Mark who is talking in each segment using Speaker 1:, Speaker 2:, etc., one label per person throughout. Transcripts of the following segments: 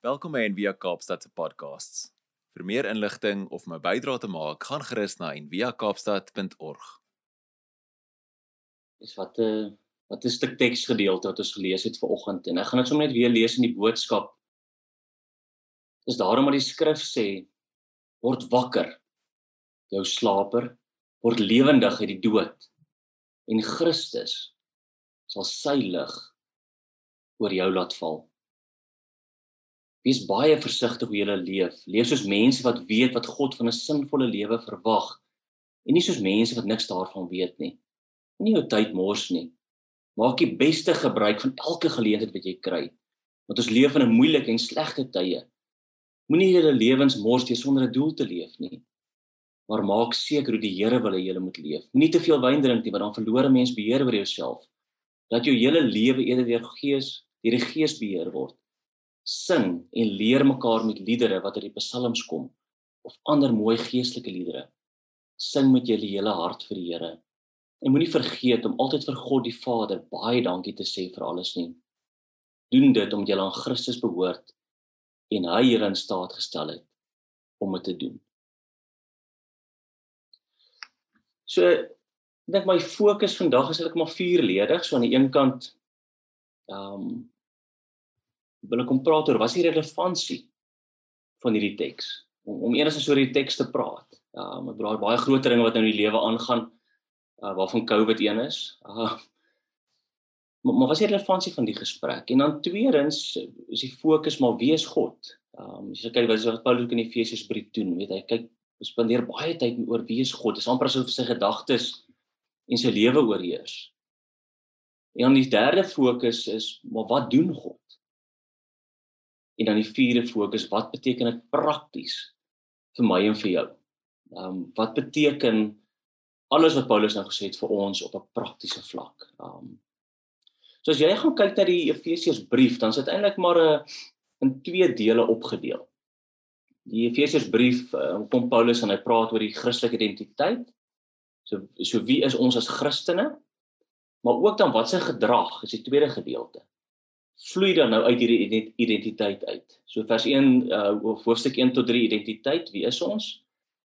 Speaker 1: Welkom by Envia Kaapstad se podcasts. Vir meer inligting of om 'n bydrae te maak, gaan gerus na enviakaapstad.org.
Speaker 2: Dis wat 'n uh, wat 'n stuk teksgedeelte wat ons gelees het vanoggend en ek gaan dit sommer net weer lees in die boodskap. Dis daarom wat die skrif sê: Word wakker, jou slaper, word lewendig uit die dood en Christus sal sy lig oor jou laat val. Wees baie versigtig hoe jy leef. Leef soos mense wat weet wat God van 'n sinvolle lewe verwag en nie soos mense wat niks daarvan weet nie. Moenie jou tyd mors nie. Maak die beste gebruik van elke geleentheid wat jy kry. Want ons leef in 'n moeilike en slegte tye. Moenie julle lewens mors deur sonder 'n doel te leef nie. Maar maak seker hoe die Here wil hê jy moet leef. Moenie te veel wyn drink nie, want dan verloor 'n mens beheer oor jouself. Dat jou hele lewe eerder deur Gees, deur die Gees beheer word sing en leer mekaar met liedere wat uit die psalms kom of ander mooi geestelike liedere. Sing met julle hele hart vir die Here. En moenie vergeet om altyd vir God die Vader baie dankie te sê vir alles nie. Doen dit omdat jy aan Christus behoort en hy julle in staat gestel het om dit te doen. So ek dink my fokus vandag is eintlik maar vierledig. So aan die een kant ehm um, wil ek kom praat oor wat is die relevantie van hierdie teks om om eers oor die teks te praat. Ja, um, ek bedoel baie groter dinge wat nou in die lewe aangaan uh, waarvan COVID een is. Uh, maar, maar wat is die relevantie van die gesprek? En dan tweedens is die fokus maar wie is God? Ehm um, as jy kyk wat is wat Paulus in Efesiërs brief doen, weet hy kyk spandeer baie tyd oor wie is God. Dit is amper asof sy gedagtes en sy lewe oorheers. En dan die derde fokus is maar wat doen God? En dan die vierde fokus, wat beteken dit prakties vir my en vir jou? Ehm um, wat beteken alles wat Paulus nou gesê het vir ons op 'n praktiese vlak? Ehm um, So as jy gaan kyk na die Efesiërsbrief, dan is dit eintlik maar 'n in twee dele opgedeel. Die Efesiërsbrief uh, kom Paulus en hy praat oor die Christelike identiteit. So so wie is ons as Christene? Maar ook dan wat se gedrag is die tweede gedeelte vloei dan nou uit hierdie identiteit uit. So vers 1 uh hoofstuk 1 tot 3 identiteit, wie is ons?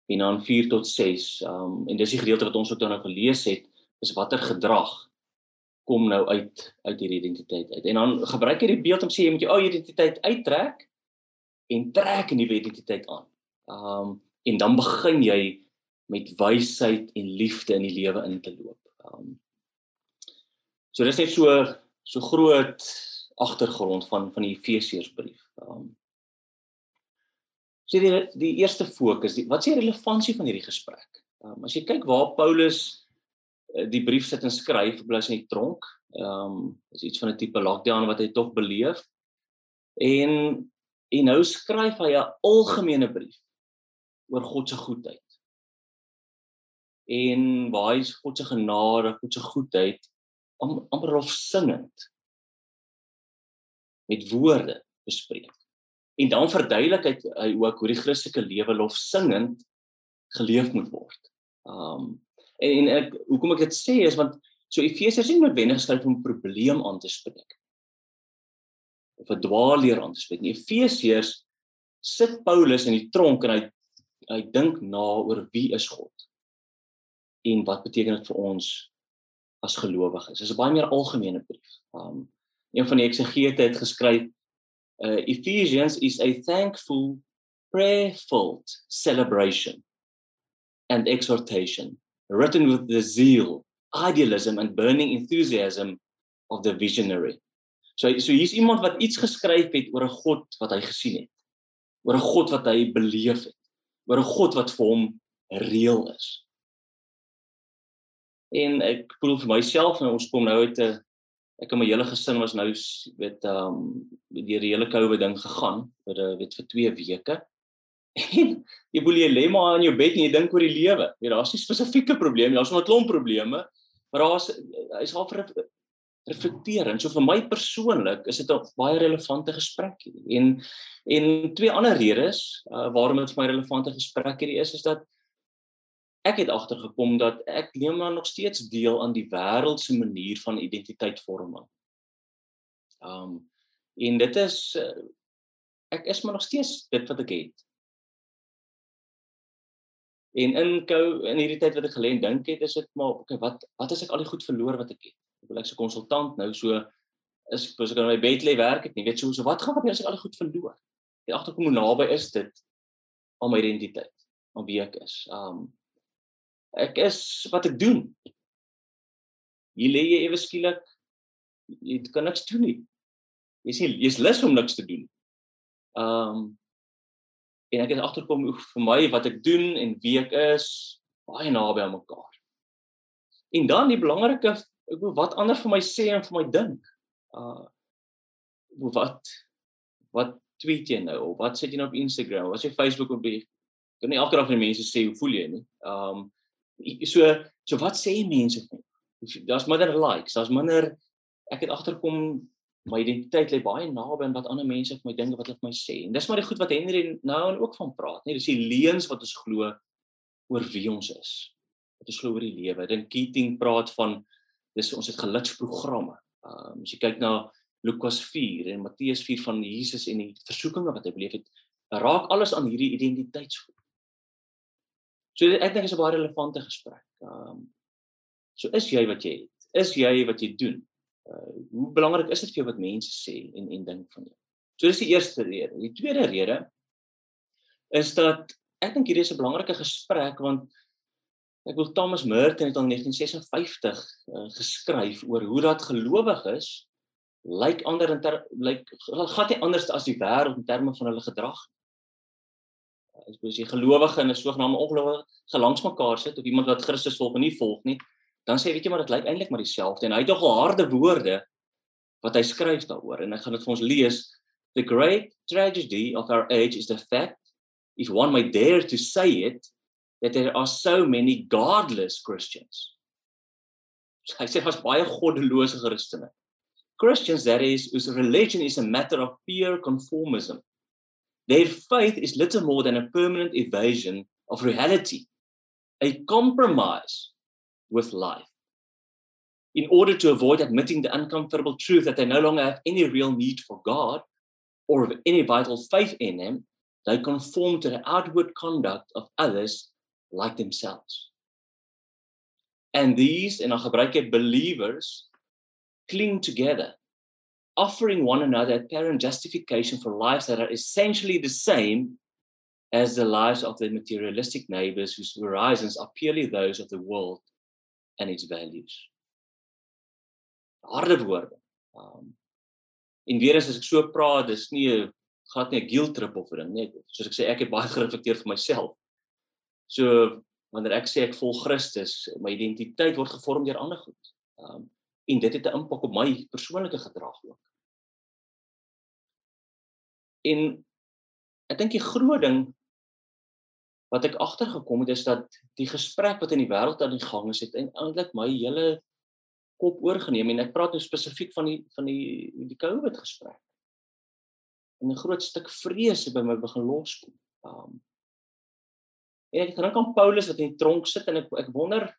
Speaker 2: En dan 4 tot 6. Um en dis die gedeelte wat ons ook nou gelees het, is watter gedrag kom nou uit uit hierdie identiteit uit. En dan gebruik hy die beeld om sê jy moet jou ou identiteit uittrek en trek 'n nuwe identiteit aan. Um en dan begin jy met wysheid en liefde in die lewe in te loop. Um So dis net so so groot agtergrond van van die Efesiërsbrief. Um So die die eerste fokus, die, wat is die relevantie van hierdie gesprek? Um as jy kyk waar Paulus uh, die brief sit en skryf, bly hy in die tronk. Um is iets van 'n tipe lockdown wat hy tog beleef. En en nou skryf hy 'n algemene brief oor God se goedheid. En waar hy God se genade, God se goedheid amper hof singend met woorde bespreek. En dan verduidelik hy, hy ook hoe die Christelike lewe lofsingend geleef moet word. Um en, en ek hoekom ek dit sê is want so Efesiërs is nie noodwendig geskryf om 'n probleem aan te spreek of 'n dwaalleer aan te spreek nie. Efesiërs sit Paulus in die tronk en hy hy dink na oor wie is God en wat beteken dit vir ons as gelowiges. Dit is 'n baie meer algemene brief. Um een van die eksegete het geskryf uh, Ephesians is a thankful prayerful celebration and exhortation written with the zeal idealism and burning enthusiasm of the visionary. So so hier's iemand wat iets geskryf het oor 'n God wat hy gesien het oor 'n God wat hy beleef het oor 'n God wat vir hom reëel is. En ek voel vir myself en ons kom nou uit 'n ek en my hele gesin was nou weet ehm um, deur die hele COVID ding gegaan vir 'n weet vir 2 weke. En jy boel jy lê maar in jou bed en jy dink oor die lewe. Jy daar's nie spesifieke probleme, daar's maar 'n klomp probleme, maar daar's hy's half vir reflekteer en so vir my persoonlik is dit 'n baie relevante gesprek hier. En en twee ander redes uh, waarom dit vir my relevante gesprek hierdie is is dat ek het agtergekom dat ek neem maar nog steeds deel aan die wêreld se manier van identiteitsvorming. Um en dit is uh, ek is maar nog steeds dit wat ek het. En in kou in hierdie tyd wat ek gelê en dink het, is dit maar okay, wat wat as ek al die goed verloor wat ek het? Ek wil ek se konsultant nou so is ek aan my bed lê werk ek nie weet so so wat gaan gebeur as ek al die goed verloor? En agterkom hoe naby is dit aan my identiteit, aan wie ek is. Um ek is wat ek doen. Hier lê jy ewe skielik jy kan niks doen nie. Jy sê jy's lus om niks te doen. Um en ek het agterkom vir my wat ek doen en wie ek is baie naby aan mekaar. En dan die belangrike ek wil wat ander vir my sê en vir my dink. Uh wat wat tweet jy nou of wat sê jy nou op Instagram? Wat sê Facebook op die kan nie elke dag vir mense sê hoe voel jy nie. Um so so wat sê mense my? Daar's minder likes, daar's minder ek het agterkom my identiteit lê baie naby aan wat ander mense vir my dink wat hulle vir my sê. En dis maar die goed wat Henry nou en ook van praat, nee, dis die leuns wat ons glo oor wie ons is. Wat ons glo oor die lewe. Dink Keating praat van dis ons het geluksprogramme. Ehm um, as jy kyk na Lukas 4 en Matteus 4 van Jesus en die versoekinge wat hy beleef het, raak alles aan hierdie identiteitsgoed. So ek dink dit is 'n baie relevante gesprek. Ehm um, so is jy wat jy het? Is jy wat jy doen? uh, hoe belangrik is dit vir jou wat mense sê en en dink van jou. So dis die eerste rede. Die tweede rede is dat ek dink hierdie is 'n belangrike gesprek want ek wil Thomas Merton het in 1956 uh, geskryf oor hoe dat gelowiges lyk ander in lyk hulle gaan nie anders as die wêreld in terme van hulle gedrag. As jy gelowige en 'n sogenaamde ongelowige gelangs mekaar sit of iemand wat Christus volg en nie volg nie, dan sê weet jy maar dit lyk eintlik maar dieselfde. En hy het nogal harde woorde wat hy skryf daaroor. En ek gaan dit vir ons lees. The great tragedy of our age is the fact if one may dare to say it that there are so many godless christians. Hy sê daar's baie goddelose christene. Christians that is whose religion is a matter of pure conformism their faith is little more than a permanent evasion of reality a compromise with life. In order to avoid admitting the uncomfortable truth that they no longer have any real need for God or any vital faith in Him, they conform to the outward conduct of others like themselves. And these, in our believers, cling together, offering one another apparent justification for lives that are essentially the same as the lives of their materialistic neighbors whose horizons are purely those of the world and its values. Harde woorde. Um en weer as ek so praat, dis nie 'n gat nie 'n guilt trip of 'n ding nie. Soos ek sê, ek het baie gereflekteer vir myself. So wanneer ek sê ek volg Christus, my identiteit word gevorm deur ander goed. Um en dit het 'n impak op my persoonlike gedrag ook. En ek dink die groot ding wat ek agtergekom het is dat die gesprek wat in die wêreld aan die gang is het eintlik my hele kop oorgeneem en ek praat nou spesifiek van die van die die COVID gesprek. En 'n groot stuk vrees het by my begin loskom. Um en ek dink aan Paulus wat in die tronk sit en ek ek wonder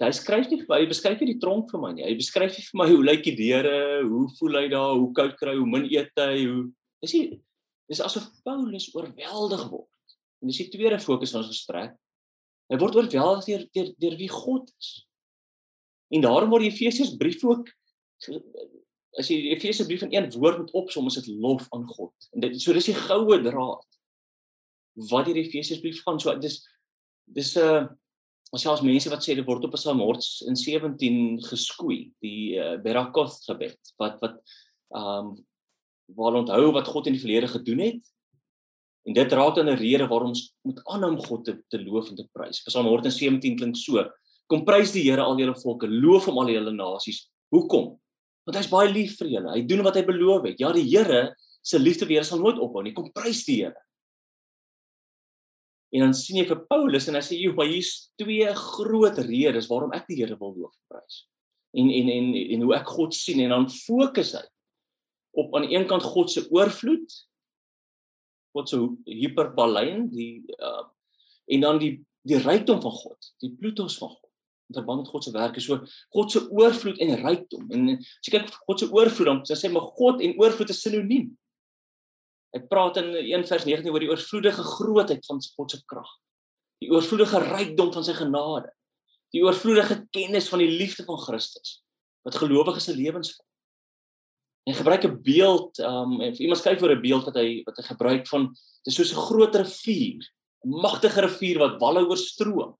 Speaker 2: hy skryf nie hy beskryf nie die tronk vir my nie. Hy beskryf nie vir my hoe lyk die deure, hoe voel hy daar, hoe koud kry, hoe min eet hy, hoe is hy dis asof Paulus oorweldig word En dis die tweede fokus van ons gesprek. Hy word oorweldig deur deur deur wie God is. En daarom word die Efesiërs brief ook as jy die Efesiërs brief in een woord moet opsom, is dit lof aan God. En dit so dis die goue draad wat hierdie Efesiërs brief gaan. So dis dis 'n uh, ons selfs mense wat sê dit word op Psalm 117 geskoei, die uh, Berakoth gebed wat wat ehm um, waar onthou wat God in die verlede gedoen het En dit raak dan 'n rede waarom ons moet aanhou om God te, te loof en te prys. Psalm 117 klink so: Kom prys die Here al julle volke, loof hom al julle nasies. Hoekom? Want hy's baie lief vir julle. Hy doen wat hy beloof het. Ja, die Here se liefde vir julle sal nooit ophou nie. Kom prys die Here. En dan sien jy vir Paulus en hy sê, "Joe, maar hier's twee groot redes waarom ek die Here wil loof en prys." En en en en hoe ek God sien en dan fokus hy op aan een kant God se oorvloed God se hiperbalyn, die uh en dan die die rykdom van God, die plutos van God. In verband met God se werke, so God se oorvloed en rykdom. En as jy kyk God se oorvloed, dan sê maar God en oorvloed is sinoniem. Hy praat in 1 vers 19 oor die oorvloedige grootheid van God se krag. Die oorvloedige rykdom van sy genade. Die oorvloedige kennis van die liefde van Christus wat gelowiges se lewens vorm. En gebruik 'n beeld, um en iemand skryf oor 'n beeld wat hy wat hy gebruik van dis soos 'n groot rivier, 'n magtige rivier wat walle oorstroom.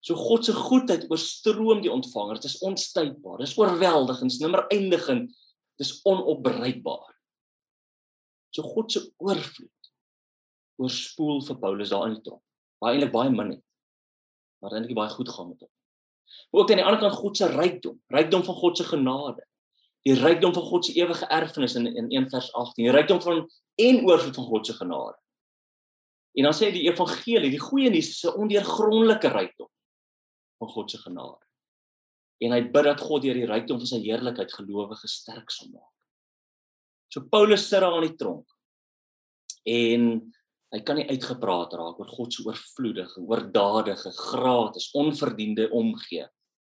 Speaker 2: So God se goedheid oorstroom die ontvanger. Dit is onstuitbaar. Dit is oorweldigend, dis nimmer eindigend. Dis onopbreekbaar. So God se oorvloed oorspoel vir Paulus daar in die tronk. Baie eintlik baie min het. Maar eintlik baie goed gaan met hom. Ook aan die ander kant God se rykdom, rykdom van God se genade die rykdom van God se ewige erfenis in in 1 vers 18, die rykdom van en oorvloed van God se genade. En dan sê die evangelie, die goeie nuus is 'n ondeurgrondelike rykdom van God se genade. En hy bid dat God deur die rykdom van sy heerlikheid gelowiges sterk sal maak. So Paulus sit daar aan die tronk. En hy kan nie uitgepraat raak oor God se oorvloedige, oordadige, gratis, onverdiende omgee,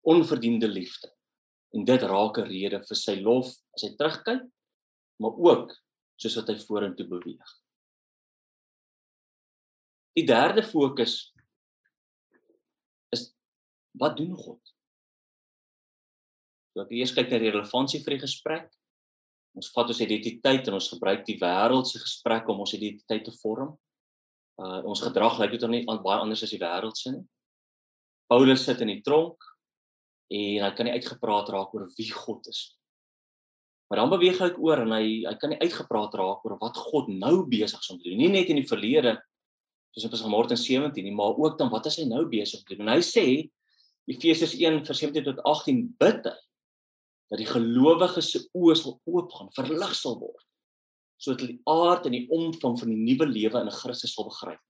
Speaker 2: onverdiende liefde. En dit raak 'n rede vir sy lof as hy terugkyk, maar ook soos wat hy vorentoe beweeg. Die derde fokus is wat doen God? So ek eers kyk na die relevantie vir die gesprek. Ons vat ons identiteit en ons gebruik die wêreld se gesprek om ons identiteit te vorm. Uh ons gedrag lyk dit dan nie baie anders as die wêreld se nie. Paulus sit in die tronk en hy kan nie uitgepraat raak oor wie God is. Maar dan beweeg hy oor en hy hy kan nie uitgepraat raak oor wat God nou besig is om te doen. Nie net in die verlede soos in Psalm 17 nie, maar ook dan wat is hy nou besig om te doen? En hy sê Efesiërs 1:17 tot 18 bid hy dat die gelowiges se oë sal oopgaan, verlig sal word sodat hulle die aard en die omvang van die nuwe lewe in Christus sal begryp.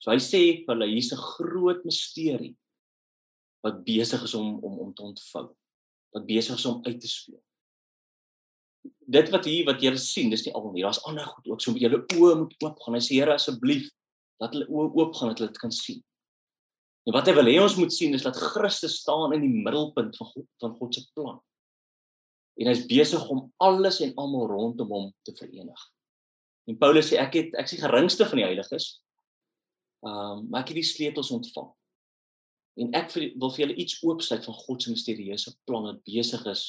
Speaker 2: So hy sê vir hulle hier's 'n groot misterie wat besig is om om om te ontvou. Wat besig is om uit te speel. Dit wat hier wat julle sien, dis nie al nie. Daar's ander goed ook. So julle oë moet oop gaan. Hy sê Here asseblief dat hulle oë oop gaan dat hulle dit kan sien. En wat hy wil hê ons moet sien is dat Christus staan in die middelpunt van God van God se plan. En hy's besig om alles en almal rondom hom te verenig. En Paulus sê ek het ek die geringste van die heiliges. Ehm um, maar ek het die sleutels ontvang. En ek vir, wil vir julle iets oopsluit van God se misterieuse plan wat besig is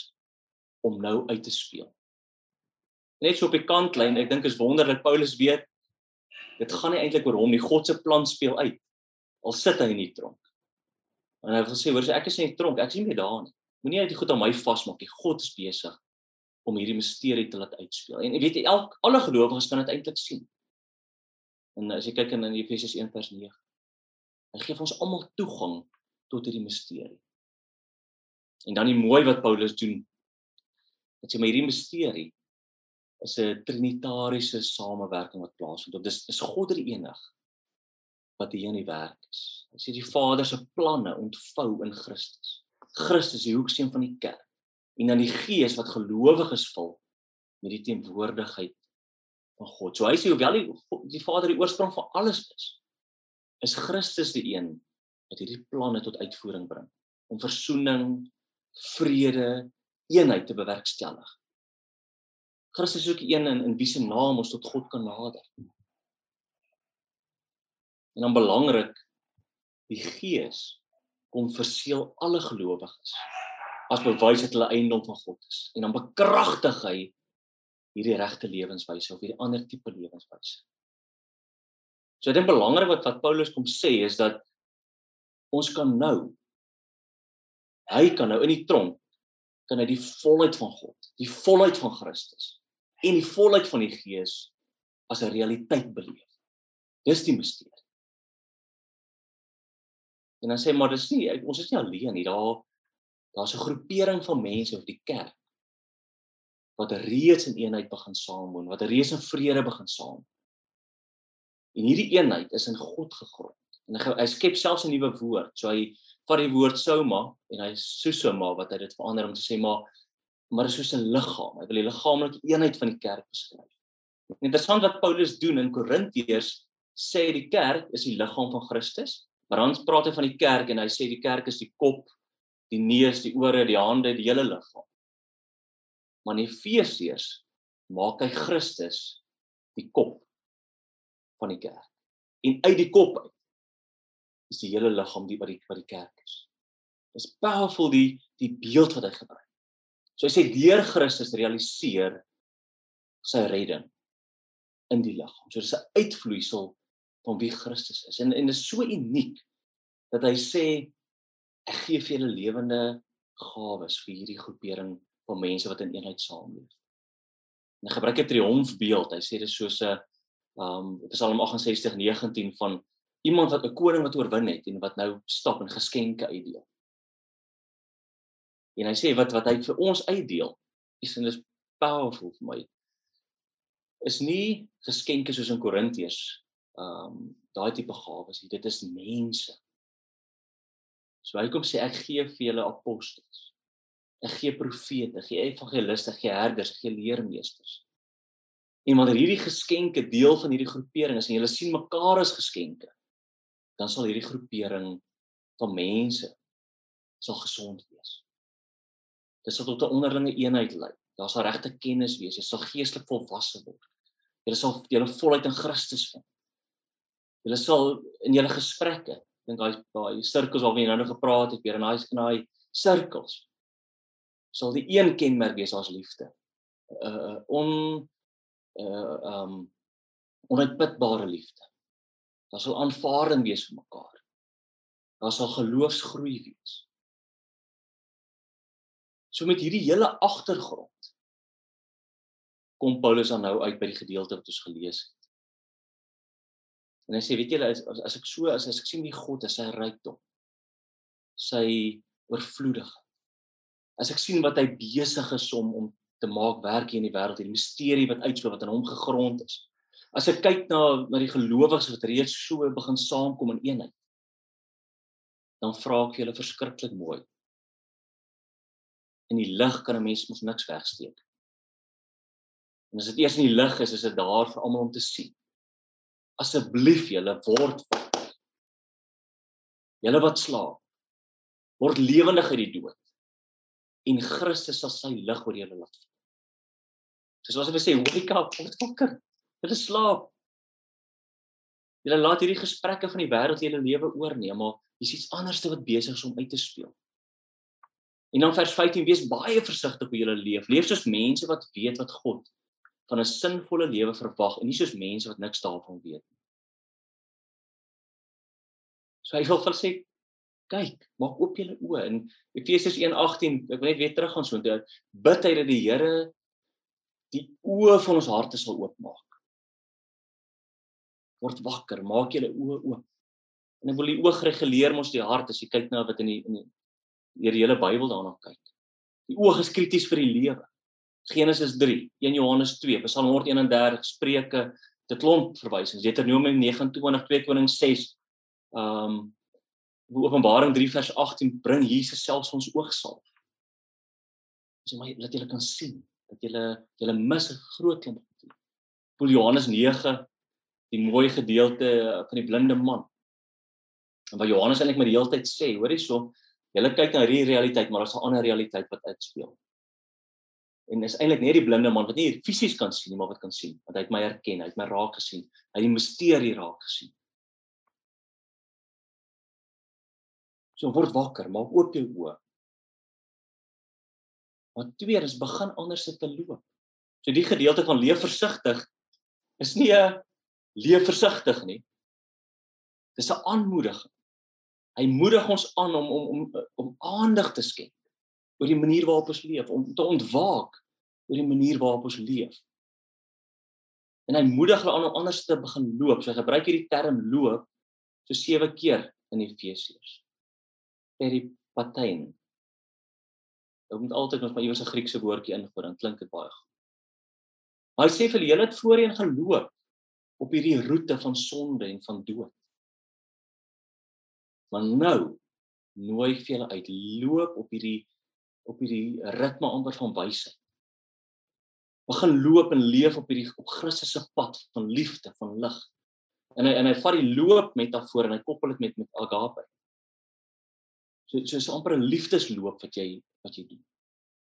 Speaker 2: om nou uit te speel. Net so op die kantlyn, ek dink is wonderlik Paulus weet dit gaan nie eintlik oor hom nie. God se plan speel uit. Al sit hy in die tronk. En hy wil sê, hoor, so ek is in die tronk, ek is nie meer daar nie. Moenie uit die goed aan my vasmaak nie. God is besig om hierdie misterie te laat uitspeel. En weet jy, elk alle gelowiges kan dit eintlik sien. En as jy kyk in Efesiërs 1:9, hy gee vir ons almal toegang tot hierdie misterie. En dan die mooi wat Paulus doen. Dit sê maar hierdie misterie is 'n trinitariese samewerking wat plaasvind. Dit is is God die enig wat hier in die werk is. Dit sê die Vader se planne ontvou in Christus. Christus die hoeksteen van die kerk en dan die Gees wat gelowiges vul met die teenwoordigheid van God. So hy sê hoewel die, die Vader die oorsprong van alles is, is Christus die een wat hierdie planne tot uitvoering bring om versoening, vrede, eenheid te bewerkstellig. Christus is ook een in, in wie se naam ons tot God kan nader. En dan belangrik, die Gees kom verseël alle gelowiges as bewys dat hulle eiendom van God is en dan bekragtig hy hierdie regte lewenswyse of hierdie ander tipe lewenswyse. So dit is belangrik wat wat Paulus kom sê is dat ons kan nou hy kan nou in die tronk kan hy die volheid van God, die volheid van Christus en die volheid van die Gees as 'n realiteit beleef. Dis die misterie. En dan sê maar dis nie ons is nie alleen nie. Daar daar's 'n groepering van mense of die kerk wat reeds in eenheid begin saamwoon, wat reeds in vrede begin saam. En hierdie eenheid is in God gegrond en hy, hy skep selfs 'n nuwe woord. So hy vat die woord soma en hy susoma wat hy dit verander om te sê maar maar is soos 'n liggaam. Hy wil die liggaamlike eenheid van die kerk beskryf. Interessant wat Paulus doen in Korintiërs sê die kerk is die liggaam van Christus. Maar dan praat hy van die kerk en hy sê die kerk is die kop, die neus, die ore, die hande, die hele liggaam. Maar in Efesiërs maak hy Christus die kop van die kerk. En uit die kop uit is die hele liggaam die wat die wat die kerk is. Dis powerful die die beeld wat hy gebruik. So hy sê deur Christus realiseer sy redding in die liggaam. So dis 'n uitvloeisel van wie Christus is. En en dit is so uniek dat hy sê ek gee vir julle lewende gawes vir hierdie groepering van mense wat in eenheid saamleef. En hy gebruik 'n triomfbeeld. Hy sê dit is soos 'n um Psalm 68:19 van iemand wat 'n koning wat oorwin het en wat nou stap en geskenke uitdeel. En hy sê wat wat hy vir ons uitdeel, is en dis powerful vir my. Is nie geskenke soos in Korintiërs um daai tipe gawes nie. Dit is mense. So hy kom sê ek gee vir julle apostels. Ek gee profete, gee evangeliste, gee herders, gee leermeesters. En wanneer hierdie geskenke deel van hierdie groepering is en julle sien mekaar as geskenke, dan sal hierdie groepering van mense sal gesond wees. Dit sal tot 'n onderlinge eenheid lei. Daar sal regte kennis wees. Jy sal geestelik volwasse word. Jy sal julle volheid in Christus vind. Jy sal in julle gesprekke dink daai daai sirkels waarvan jy nou nog gepraat het, weer in daai in daai sirkels sal die een kenmerk wees as liefde. Uh on uh um onuitputbare liefde. Daar sal aanvaarding wees vir mekaar. Daar sal geloofsgroei wees. So met hierdie hele agtergrond kom Paulus dan nou uit by die gedeelte wat ons gelees het. En hy sê weet julle as, as ek so as, as ek sien wie God is, sy rykdom. Sy oorvloedigheid. As ek sien wat hy besig is om om te maak werk hier in die wêreld, hierdie misterie wat uitspeel wat in hom gegrond is. As ek kyk na na die gelowiges wat reeds so begin saamkom in eenheid, dan vra ek julle verskriklik mooi. In die lig kan 'n mens mos niks wegsteek. En as dit eers in die lig is, is dit daar vir almal om te sien asseblief julle word julle wat slaap word lewendig uit die dood en Christus sal sy lig oor julle laat. Soos ons sê, wake up, word wakker. Julle slaap. Julle laat hierdie gesprekke van die wêreld julle lewe oorneem, maar dis iets anderste wat besig is om uit te speel. En dan vers 15, wees baie versigtig hoe julle leef. Leef soos mense wat weet wat God van 'n sinvolle lewe verwag en nie soos mense wat niks daarvan weet nie. So hy wil vir sê kyk, maak oop julle oë in Efesiërs 1:18, ek wil net weer terug gaan so intoe. Bid hy dat die Here die oë van ons harte sal oopmaak. Word wakker, maak julle oë oop. En ek wil die oog reguleer mos die hart as jy kyk na wat in die in die hele Bybel daarna kyk. Die oog is krities vir die lewe. Genesis 3, 1 Johannes 2, Psalm 131, Spreuke, dit klomp verwysings. Deuteronomium 29, 2 Konings 6. Um Openbaring 3 vers 18 bring Jesus selfs ons oogsalf. Dis maar dat jy kan sien dat jy jy mis 'n groot klomp. Paul Johannes 9 die mooi gedeelte van die blinde man. En wat Johannes eintlik met die hele tyd sê, hoor hierso, jy kyk na hierdie realiteit, maar daar's 'n ander realiteit wat uitspeel en is eintlik net die blinde man wat nie fisies kan sien nie, maar wat kan sien, want hy het my herken, hy het my raak gesien, hy het die misterie raak gesien. So word wakker, maak oop jou oë. Want tweede is begin anders te loop. So die gedeelte van leef versigtig is nie 'n leef versigtig nie. Dis 'n aanmoediging. Hy moedig ons aan om om om om aandag te skenk oor die manier waarop ons leef, om te ontwaak oor die manier waarop ons leef. En hy moedig hulle aan om anders te begin loop. So hy gebruik hierdie term loop so sewe keer in Efesiërs. Peripatein. Ek moet altyd nog maar iewers 'n Griekse woordjie ingooi, dan klink dit baie goed. Maar hy sê vir julle het voorheen geloop op hierdie roete van sonde en van dood. Maar nou nooi ek vir julle uit loop op hierdie op hierdie ritme amper van wysheid. Begin loop en leef op hierdie op Christus se pad van liefde, van lig. En hy en hy vat die loop metafoor en hy koppel dit met met agape. So so is amper 'n liefdesloop wat jy wat jy doen.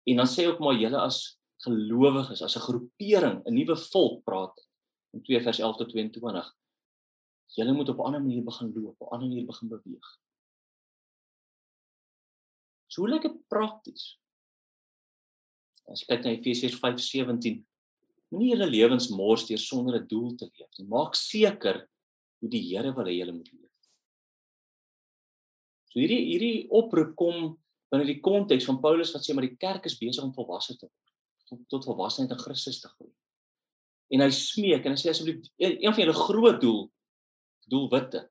Speaker 2: En dan sê ook maar julle as gelowiges as 'n groepering, 'n nuwe volk praat in 2 vers 11 tot 22. Julle moet op 'n ander manier begin loop, op 'n ander manier begin beweeg. So hoe lyk dit prakties? As jy kyk na Efesiërs 5:17, moenie julle lewens mors deur sonder 'n doel te leef nie. Maak seker hoe die Here wil hê julle moet leef. So hierdie hierdie oproep kom binne die konteks van Paulus wat sê maar die kerk is besig om volwasse te word, tot volwassenheid in Christus te groei. En hy smeek en hy sê asseblief een van julle groot doel doelwitte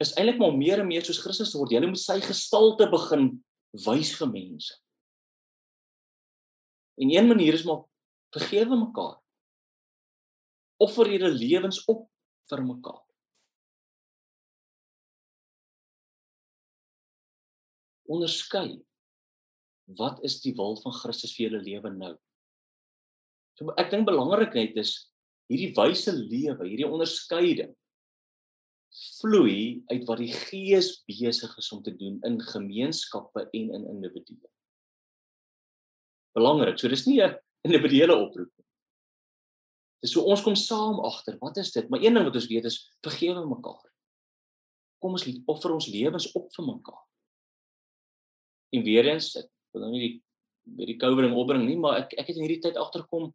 Speaker 2: is eintlik maar meer en meer soos Christus word. Jy moet sy gestalte begin wys vir mense. En een manier is maar vergewe mekaar. Offer julle lewens op vir mekaar. onderskei wat is die wil van Christus vir julle lewe nou. So ek dink belangrik net is hierdie wyse lewe, hierdie onderskeiding vloei uit wat die Gees besig is om te doen in gemeenskappe en in individue. Belangrik, so dis nie 'n individuele oproep nie. Dis so ons kom saam agter, wat is dit? Maar een ding wat ons weet is vergewe mekaar. Kom ons offer ons lewens op vir mekaar. En weer eens, ek wil nou nie die by die covering opbring nie, maar ek ek het in hierdie tyd agterkom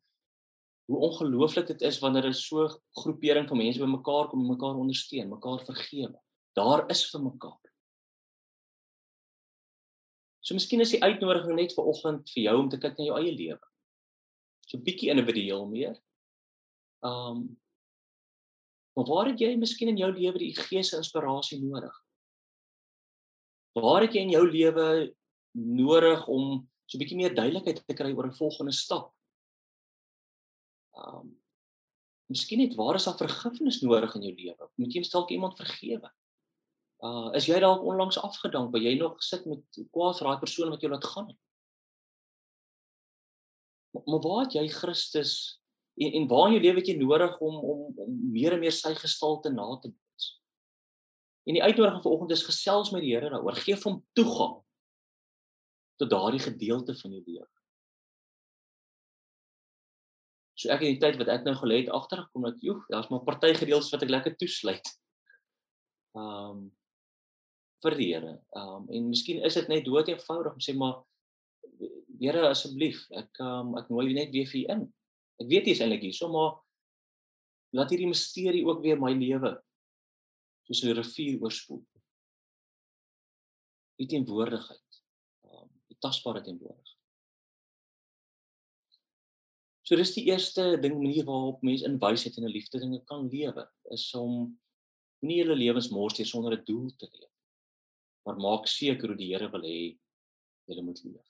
Speaker 2: hoe ongelooflik dit is wanneer 'n so groepering van mense bymekaar kom en mekaar ondersteun, mekaar vergewe. Daar is vir mekaar. So miskien is die uitnodiging net vir oggend vir jou om te kyk na jou eie lewe. So bietjie individueel meer. Um Maar waar het jy miskien in jou lewe die gees se inspirasie nodig? Waar het jy in jou lewe nodig om so 'n bietjie meer duidelikheid te kry oor 'n volgende stap. Um Miskien net waar is daar vergifnis nodig in jou lewe? Moet jy dalk iemand vergewe? Uh is jy dalk onlangs afgedank, waar jy nog sit met kwaad vir daai persoon wat jou laat gaan? Maar, maar waar het jy Christus en, en waar in jou lewe het jy nodig om om om meer en meer sy gestalte na te boets? En die uitnodiging vanoggend is gesels met die Here daaroor. Geef hom toegang tot daardie gedeelte van jou lewe. So ek in die tyd wat ek nou gelê het agtergekom dat joh, daar's maar party gedeeltes wat ek lekker toesluit. Um vir die Here. Um en miskien is dit net dood eenvoudig om sê maar Here asseblief, ek um ek nooi net weer vir in. Ek weet jy is eintlik hier, so maar laat hierdie misterie ook weer my lewe soos 'n rivier oorspoel. Die teenwoordigheid tasbare teenwoordig. So dis die eerste ding manier waarop mense in wysheid en in liefde dinge kan lewe, is om nie hulle lewens mors deur sonder 'n doel te leef. Maar maak seker hoe die Here wil hê jy moet leef.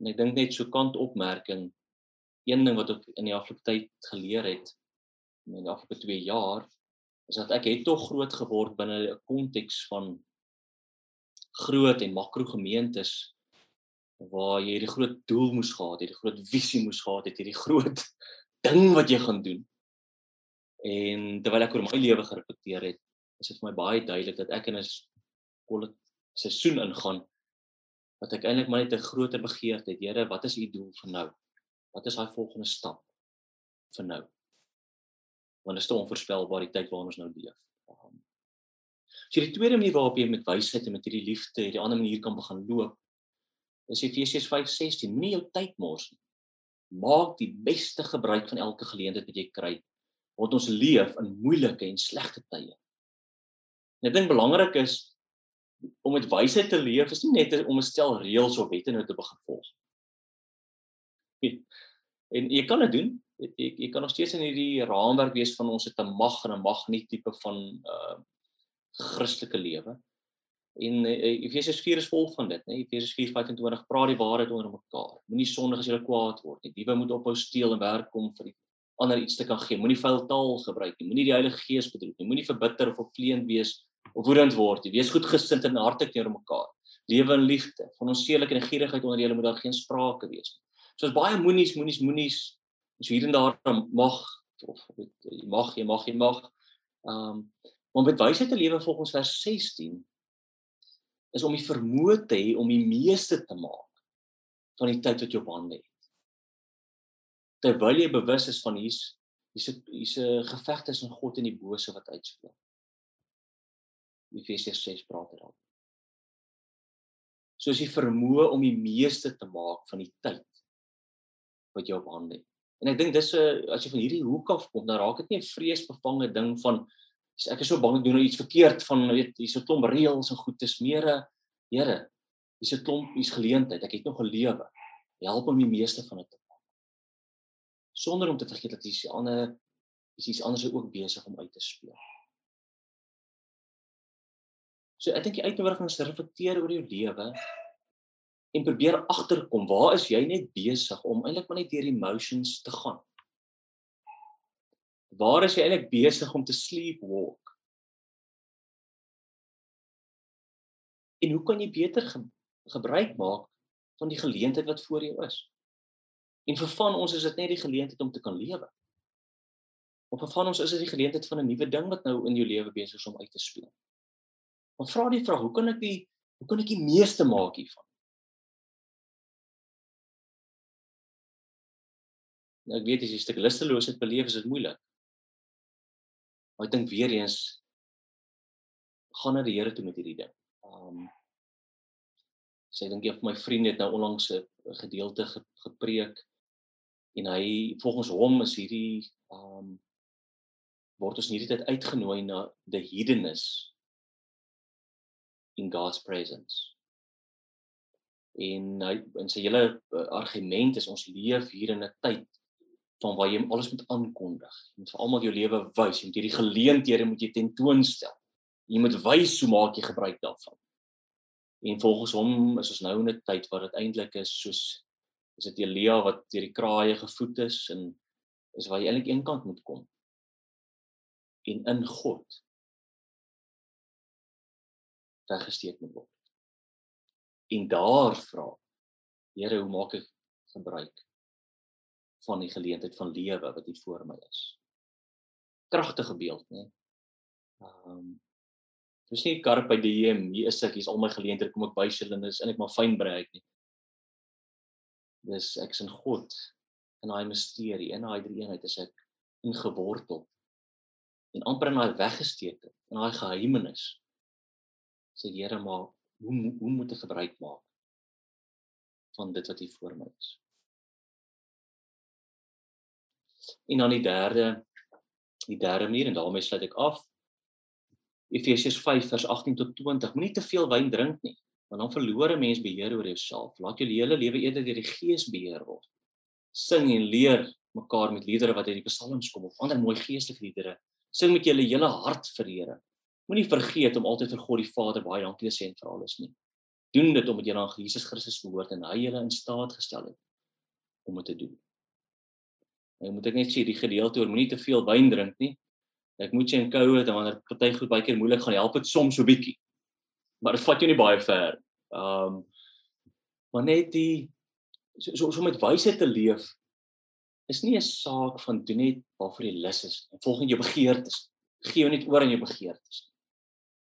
Speaker 2: En ek dink net so kant opmerking een ding wat ek in die afgelope tyd geleer het in die afgelope 2 jaar is dat ek het tog groot geword binne 'n konteks van groot en makro gemeentes waar jy hierdie groot doel moes gehad het, hierdie groot visie moes gehad het, hierdie groot ding wat jy gaan doen. En terwyl ek oor my lewe gereflekteer het, is dit vir my baie duidelik dat ek in 'n kol seisoen ingaan wat ek eintlik maar net 'n groter begeerte het. Here, wat is u doel vir nou? Wat is daai volgende stap vir nou? Want dit is te onvoorspelbaar die tyd waarin ons nou leef. So die tweede manier waarop jy met wysheid en met hierdie liefde hierdie ander manier kan begin loop is Efesiërs 5:16. Moenie jou tyd mors nie. Maak die beste gebruik van elke geleentheid wat jy kry want ons leef in moeilike en slegte tye. En ek dink belangrik is om met wysheid te leef is nie net om 'n stel reëls of wette nou te begin volg. En jy kan dit doen. Jy, jy kan nog steeds in hierdie raamwerk wees van ons het 'n mag en 'n mag nie tipe van uh Christelike lewe. En uh, Efesiërs 4 is vol van dit, né? Efesiërs 4:25 praat die waarheid onder mekaar. Moenie sondig as jy kwaad word nie. Diewe moet ophou steel en werk kom vir ander iets te kan gee. Moenie vuil taal gebruik nie. Moenie die Heilige Gees bedroef nie. Moenie verbitter of opvleend wees of woedend word nie. Wees goedgesind en hartlik teenoor mekaar. Lewe in liefde. Van onseelik en gierigheid onder julle moet daar geen sprake wees nie. So is baie moenies, moenies, moenies. Ons hier en daar mag of jy mag, jy mag, jy mag. Ehm um, om met wysheid te lewe volgens vers 16 is om die vermoë te hê om die meeste te maak van die tyd wat jy op hande het. Terwyl jy bewus is van hier's hier's 'n hier's 'n geveg tussen God en die bose wat uitspeel. Efesiërs 6 praat daaroor. Soos jy vermoë om die meeste te maak van die tyd wat jy op hande het. En ek dink dis 'n as jy van hierdie hoek af kom, dan raak dit nie 'n vreesbevange ding van ek is so bang ek doen nou iets verkeerd van weet hier's 'n klomp reëls en goed, dis meer 'n Here, hier's 'n klomp, hier's geleentheid. Ek het nog 'n lewe. Help om die meeste van dit te maak. Sonder om te vergeet dat die ander is iets anders ook besig om uit te speel. So ek dink die uitnodiging is reflekteer oor jou lewe en probeer agterkom waar is jy net besig om eintlik maar net deur emotions te gaan. Waar is jy eintlik besig om te sleepwalk? En hoe kan jy beter ge gebruik maak van die geleentheid wat voor jou is? En vir van ons is dit net die geleentheid om te kan lewe. Of vir van ons is dit die geleentheid van 'n nuwe ding wat nou in jou lewe besig is om uit te speel. Maar vra die vraag, hoe kan ek die hoe kan ek die meeste maak hiervan? Nou ek weet as jy 'n stuk lusteloosheid beleef, is dit moeilik. Maar ek dink weer eens gaan na die Here toe met hierdie ding. Um sê dink jy of my vriend het nou onlangs 'n gedeelte ge, gepreek en hy volgens hom is hierdie um word ons hierdie tyd uitgenooi na the hiddenness in God's presence. En hy en sy hele uh, argument is ons leef hier in 'n tyd van waar jy alles moet aankondig. Jy moet vir almal jou lewe wys. Jy moet hierdie geleenthede moet jy tentoonstel. Jy moet wys hoe maak jy gebruik daarvan. En volgens hom is ons nou in 'n tyd waar dit eintlik is soos is dit Elia wat deur die kraaie gevoed is en is waar jy eintlik eenkant moet kom. En in God weggesteek moet word. En daar vra Here, hoe maak ek gebruik van die geleentheid van lewe wat hier voor my is. Kragtige beeld, né? Ehm um, dis nie karp by die hem, hier is ek, hier's al my geleenthede kom ek hulle is en ek maar fyn breek nie. Dis ek is in God in daai misterie, in daai drie eenheid is ek ingewortel en amper in daai weggesteek het, in daai geheimenis. Sê Here maar hoe hoe moet ek gebruik maak van dit wat hier voor my is? En dan die derde die derde manier en daarmee sluit ek af. Efesiërs 5 vers 18 tot 20. Moenie te veel wyn drink nie, want dan verloor 'n mens beheer oor jouself. Laat jou hele lewe eerder deur die Gees beheer word. Sing en leer mekaar met liedere wat uit die psalms kom of ander mooi geestelike liedere. Sing met julle hele hart vir Here. Moenie vergeet om altyd vir God die Vader baie dankie te sê en vir alles nie. Doen dit omdat jy aan Jesus Christus behoort en hy julle in staat gestel het om dit te doen. Ek moet ek net sê die gedeelte oor moenie te veel wyn drink nie. Ek moet jy in koue en wanneer party goed baie keer moeilik gaan help dit soms so bietjie. Maar dit vat jou nie baie ver. Um maar net die so so, so met wysheid te leef is nie 'n saak van doen net waarvoor jy lus is en volg net jou begeertes. Gee jou net oor aan jou begeertes.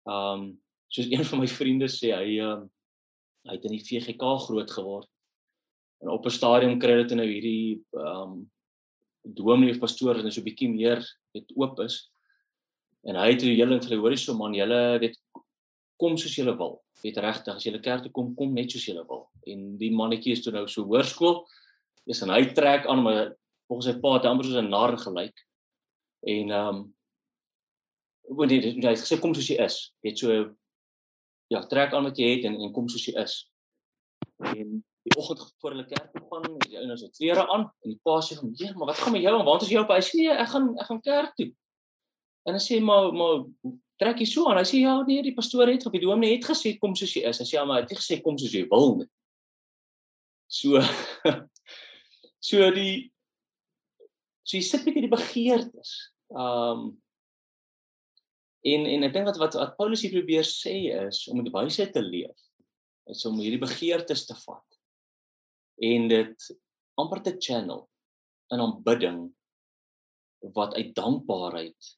Speaker 2: Um soos een van my vriende sê hy um hy het in die VGK groot geword. En op 'n stadium kry dit nou hierdie um dominee of pastoor wat so 'n bietjie meer weet oop is. En hy het die hele ding vir hulle hoor so man, julle weet kom soos julle wil. Weet regtig, as julle kerk toe kom, kom net soos julle wil. En die mannetjie is toe nou so hoërskool. Is en hy trek aan maar volgens sy pa het amper soos 'n nar gelyk. En ehm um, wanneer hy, hy sê kom soos jy is, weet so ja, trek aan wat jy het en en kom soos jy is. En die oggend voor hulle kerk toe gaan, en die ouens het klere aan en die pa sê van, "Ja, maar wat gaan met jou aan? Waar is jy op?" Hy sê, nee, "Ek gaan ek gaan kerk toe." En hy sê, "Maar maar trek jy so aan?" Hy sê, "Ja, nee, die pastoor het of die dominee het gesê kom soos jy is." Hy sê, "Ja, maar hy het nie gesê kom soos jy wil nie." So so die so jy sit met hierdie begeertes. Um en en ek dink wat wat wat Paulus hier probeer sê is om met wysheid te leef is om hierdie begeertes te vat en dit amper te channel in aanbidding wat uit dankbaarheid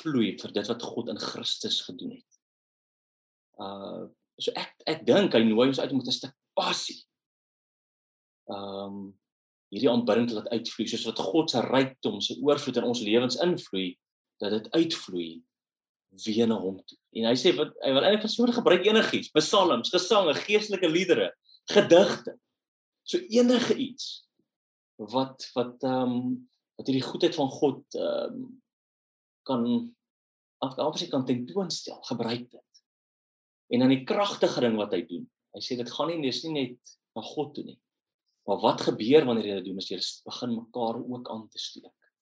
Speaker 2: vloei vir dit wat God in Christus gedoen het. Uh so ek ek dink hy nooi ons uit om met 'n stuk passie ehm um, hierdie aanbidding laat uitvloei soos wat God se rykdom se oorvloed in ons lewens invloei dat dit uitvloei weer na hom toe. En hy sê wat hy wil eintlik vir soorte gebruik enigiets, psalms, gesange, geestelike liedere, gedigte. So enige iets wat wat ehm um, wat hierdie goedheid van God ehm um, kan afgaafies kan tentoonstel, gebruik dit. En dan die kragtige ding wat hy doen. Hy sê dit gaan nie dis nie net na God toe nie. Maar wat gebeur wanneer jy dit doen? As jy begin mekaar ook aan te steek.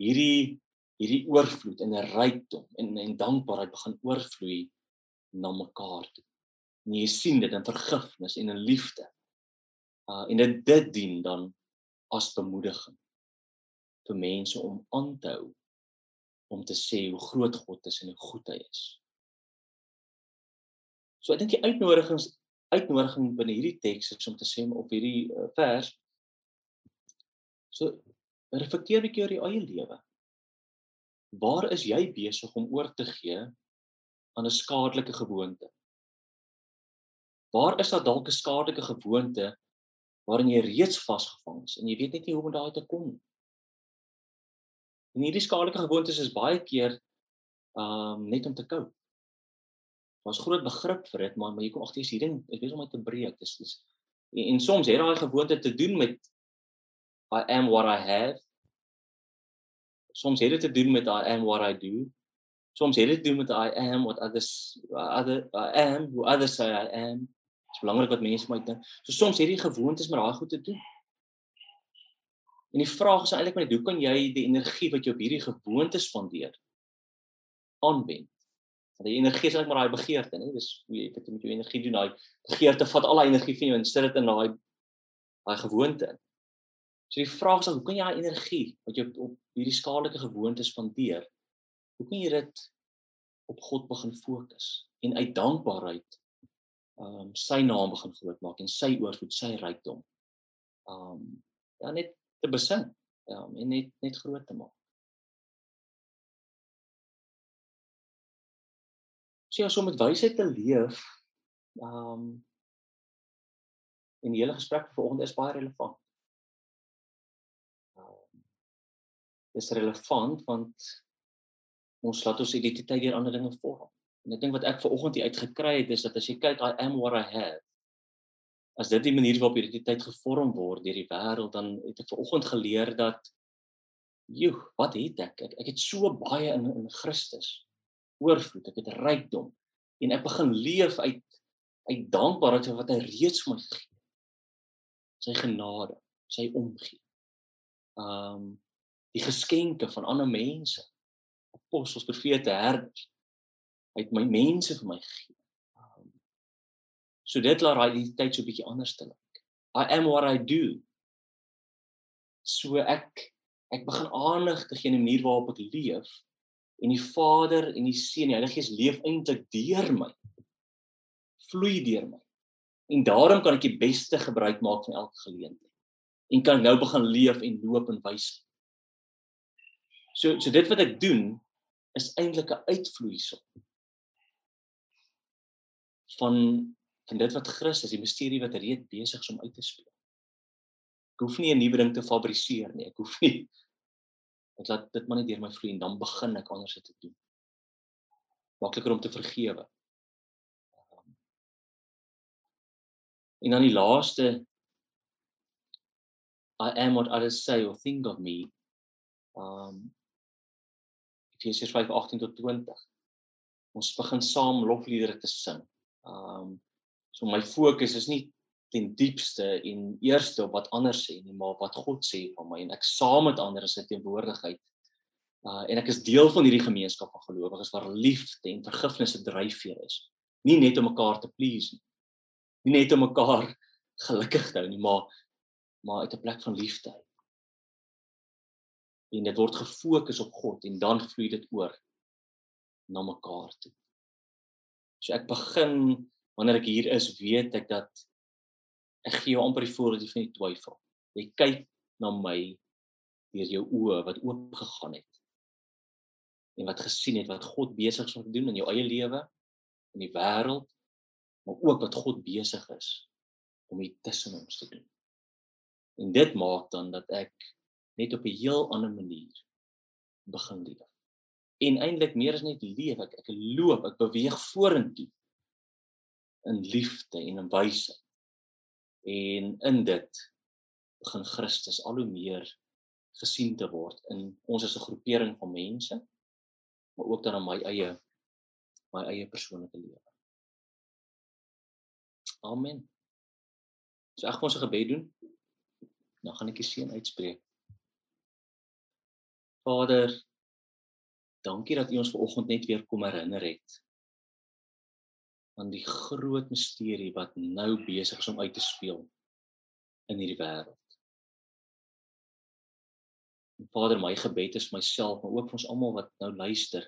Speaker 2: Hierdie hierdie oorvloed en 'n rykdom en en dankbaarheid begin oorvloei na mekaar toe. En jy sien dit in vergifnis en in liefde. Uh en dit dit dien dan as bemoediging vir mense om aan te hou om te sê hoe groot God is en hoe goed hy is. So ek dink die uitnodigings uitnodiging binne hierdie teks is om te sê op hierdie uh, vers so reflekteer 'n bietjie oor jou eie lewe. Waar is jy besig om oor te gee aan 'n skadelike gewoonte? Waar is daar dalk 'n skadelike gewoonte waarin jy reeds vasgevang is en jy weet net nie hoe om daai te kom nie? En hierdie skadelike gewoontes is baie keer um net om te kou. Daar's groot begrip vir dit, maar maar jy kom agter jy's hierin, ek weet om dit te breek. Dis dis en, en soms het daai gewoonte te doen met I am what I have soms het dit te doen met I am what I do. Soms het dit te doen met I am what others other I am who others say I am. Dit is belangrik wat mense my dink. So soms jy gewoontes met daai goed te doen. En die vraag is eintlik net hoe kan jy die energie wat jy op hierdie gewoontes spandeer aanwend? Want die energie is eintlik maar daai begeerte, né? Dis hoe jy dit met jou energie doen. Daai begeerte vat al daai energie van jou en sit dit in daai daai gewoonte. So die vraag is dan hoe kan jy daai energie wat jy op, hierdie skadelike gewoontes spandeer, hoe kan jy dit op God begin fokus en uit dankbaarheid ehm um, sy naam begin groot maak en sy oorvloed, sy rykdom. Ehm um, ja net te besin. Ja, en net net groot te maak. So ja, so met wysheid te leef, ehm um, en die hele gesprek vanoggend is baie relevant. is relevant want ons laat ons identiteit deur ander dinge vorm. En ek dink wat ek ver oggend hier uitgekry het is dat as jy kyk I am what I have as dit die manier waarop identiteit gevorm word deur die wêreld dan het ek ver oggend geleer dat joe, wat het ek? ek? Ek het so baie in in Christus. Oorvloed, ek het rykdom en ek begin leef uit uit dankbaarheid vir wat hy reeds vir my gegee het. Sy genade, sy omgee. Um die geskenke van ander mense apostels profete herders uit my mense vir my gegee. Um, so dit laat daai identiteit so 'n bietjie anders te lyk. I am what i do. So ek ek begin aandag te gee in die manier waarop ek leef en die Vader en die Seun die Heilige Gees leef eintlik deur my. Vloei deur my. En daarom kan ek die beste gebruik maak van elke geleentheid. En kan nou begin leef en loop en wys So so dit wat ek doen is eintlik 'n uitvloeisel van van dit wat Christus, die misterie wat reeds besig is om uit te speel. Ek hoef nie 'n nuwe ding te fabriseer nie. Ek hoef nie ek laat dit maar net deur my vloei en dan begin ek anders te doen. Makliker om te vergewe. En dan die laaste I am what others say or think of me. Um Efesiërs 5:18 tot 20. Ons begin saam lofliedere te sing. Um so my fokus is nie ten diepste en eerste op wat ander sê nie, maar wat God sê van my en ek saam met ander is 'n teenwoordigheid. Uh en ek is deel van hierdie gemeenskap van gelowiges waar liefde en vergifnis 'n dryfveer is. Nie net om mekaar te please nie. Nie net om mekaar gelukkig te hou nie, maar maar uit 'n plek van liefde en dit word gefokus op God en dan vloei dit oor na mekaar toe. So ek begin wanneer ek hier is, weet ek dat ek gee jou amper die voorbeeld van die twyfel. Jy kyk na my deur jou oë wat oop gegaan het. En wat gesien het wat God besig is om te doen in jou eie lewe, in die wêreld, maar ook wat God besig is om hier tussen ons te doen. En dit maak dan dat ek net op 'n heel ander manier begin leef. En eintlik meer as net leef, ek ek loop, ek beweeg vorentoe in liefde en in wysheid. En in dit begin Christus al hoe meer gesien te word in ons as 'n groepering van mense, maar ook dan in my eie my eie persoonlike lewe. Amen. So ek gaan ons 'n gebed doen. Dan gaan ek die seën uitspreek. Vader, dankie dat U ons vanoggend net weer kom herinner het aan die groot misterie wat nou besig is om uit te speel in hierdie wêreld. Vader, my gebed is myself, maar ook vir ons almal wat nou luister,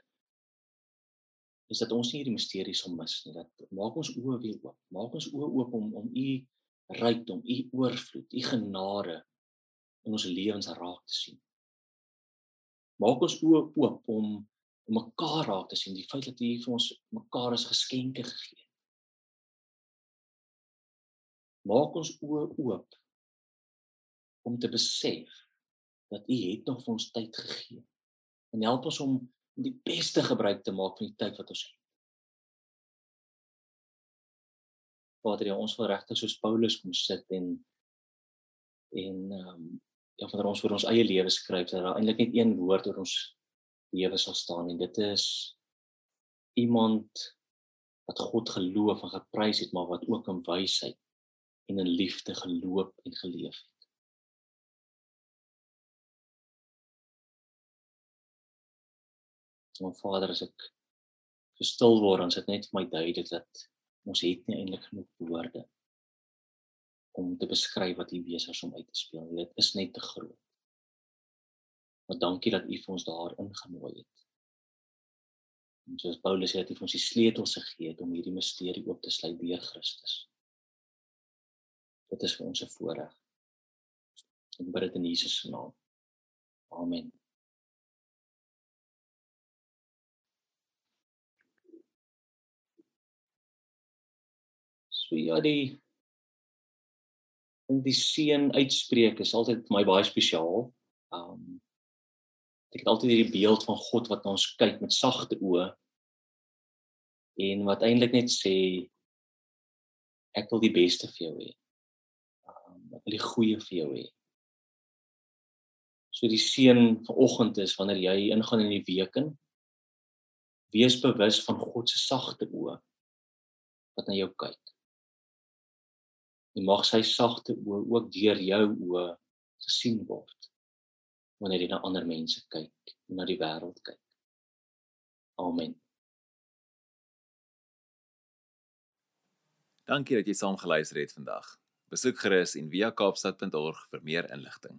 Speaker 2: is dat ons nie hierdie misterie sal mis nie. Dat maak ons oë weer oop. Maak ons oë oop om om u rykdom, u oorvloed, u genade in ons lewens raak te sien. Maak ons oë oop om om mekaar raak te sien, die feit dat u vir ons mekaar as geskenke gegee het. Maak ons oë oop om te besef dat u het nog vir ons tyd gegee. En help ons om die beste gebruik te maak van die tyd wat ons het. Vader, ja, ons wil regtig soos Paulus kom sit en en ehm um, ja, wanneer ons vir ons eie lewe skryf, dat daar eintlik net een woord oor ons lewe sal staan en dit is iemand wat God geloof en geprys het, maar wat ook in wysheid en in liefde geloop en geleef het. Maar Vader, as ek gestil word, is dit net vir my duidelik dat ons het nie eintlik genoeg woorde om te beskryf wat U besig is om uit te speel. Dit is net te groot. Maar dankie dat U vir ons daarin genooi het. En soos Paulus sê dat U vir ons die sleutels gegee het om hierdie misterie oop te sluit deur Christus. Dit is vir ons 'n voorreg. Ek bid dit in Jesus se naam. Amen. So ja, die die seën uitspreek is altyd vir my baie spesiaal. Um ek het altyd hierdie beeld van God wat na ons kyk met sagte oë en wat eintlik net sê ek wil die beste vir jou hê. Um ek wil die goeie vir jou hê. So die seën vanoggend is wanneer jy ingaan in die week in wees bewus van God se sagte oë wat na jou kyk. En mag sy sagte oë ook deur jou oë gesien word wanneer jy na ander mense kyk en na die wêreld kyk. Amen.
Speaker 1: Dankie dat jy saam geluister het vandag. Besoek gerus en via kaapstad.org vir meer inligting.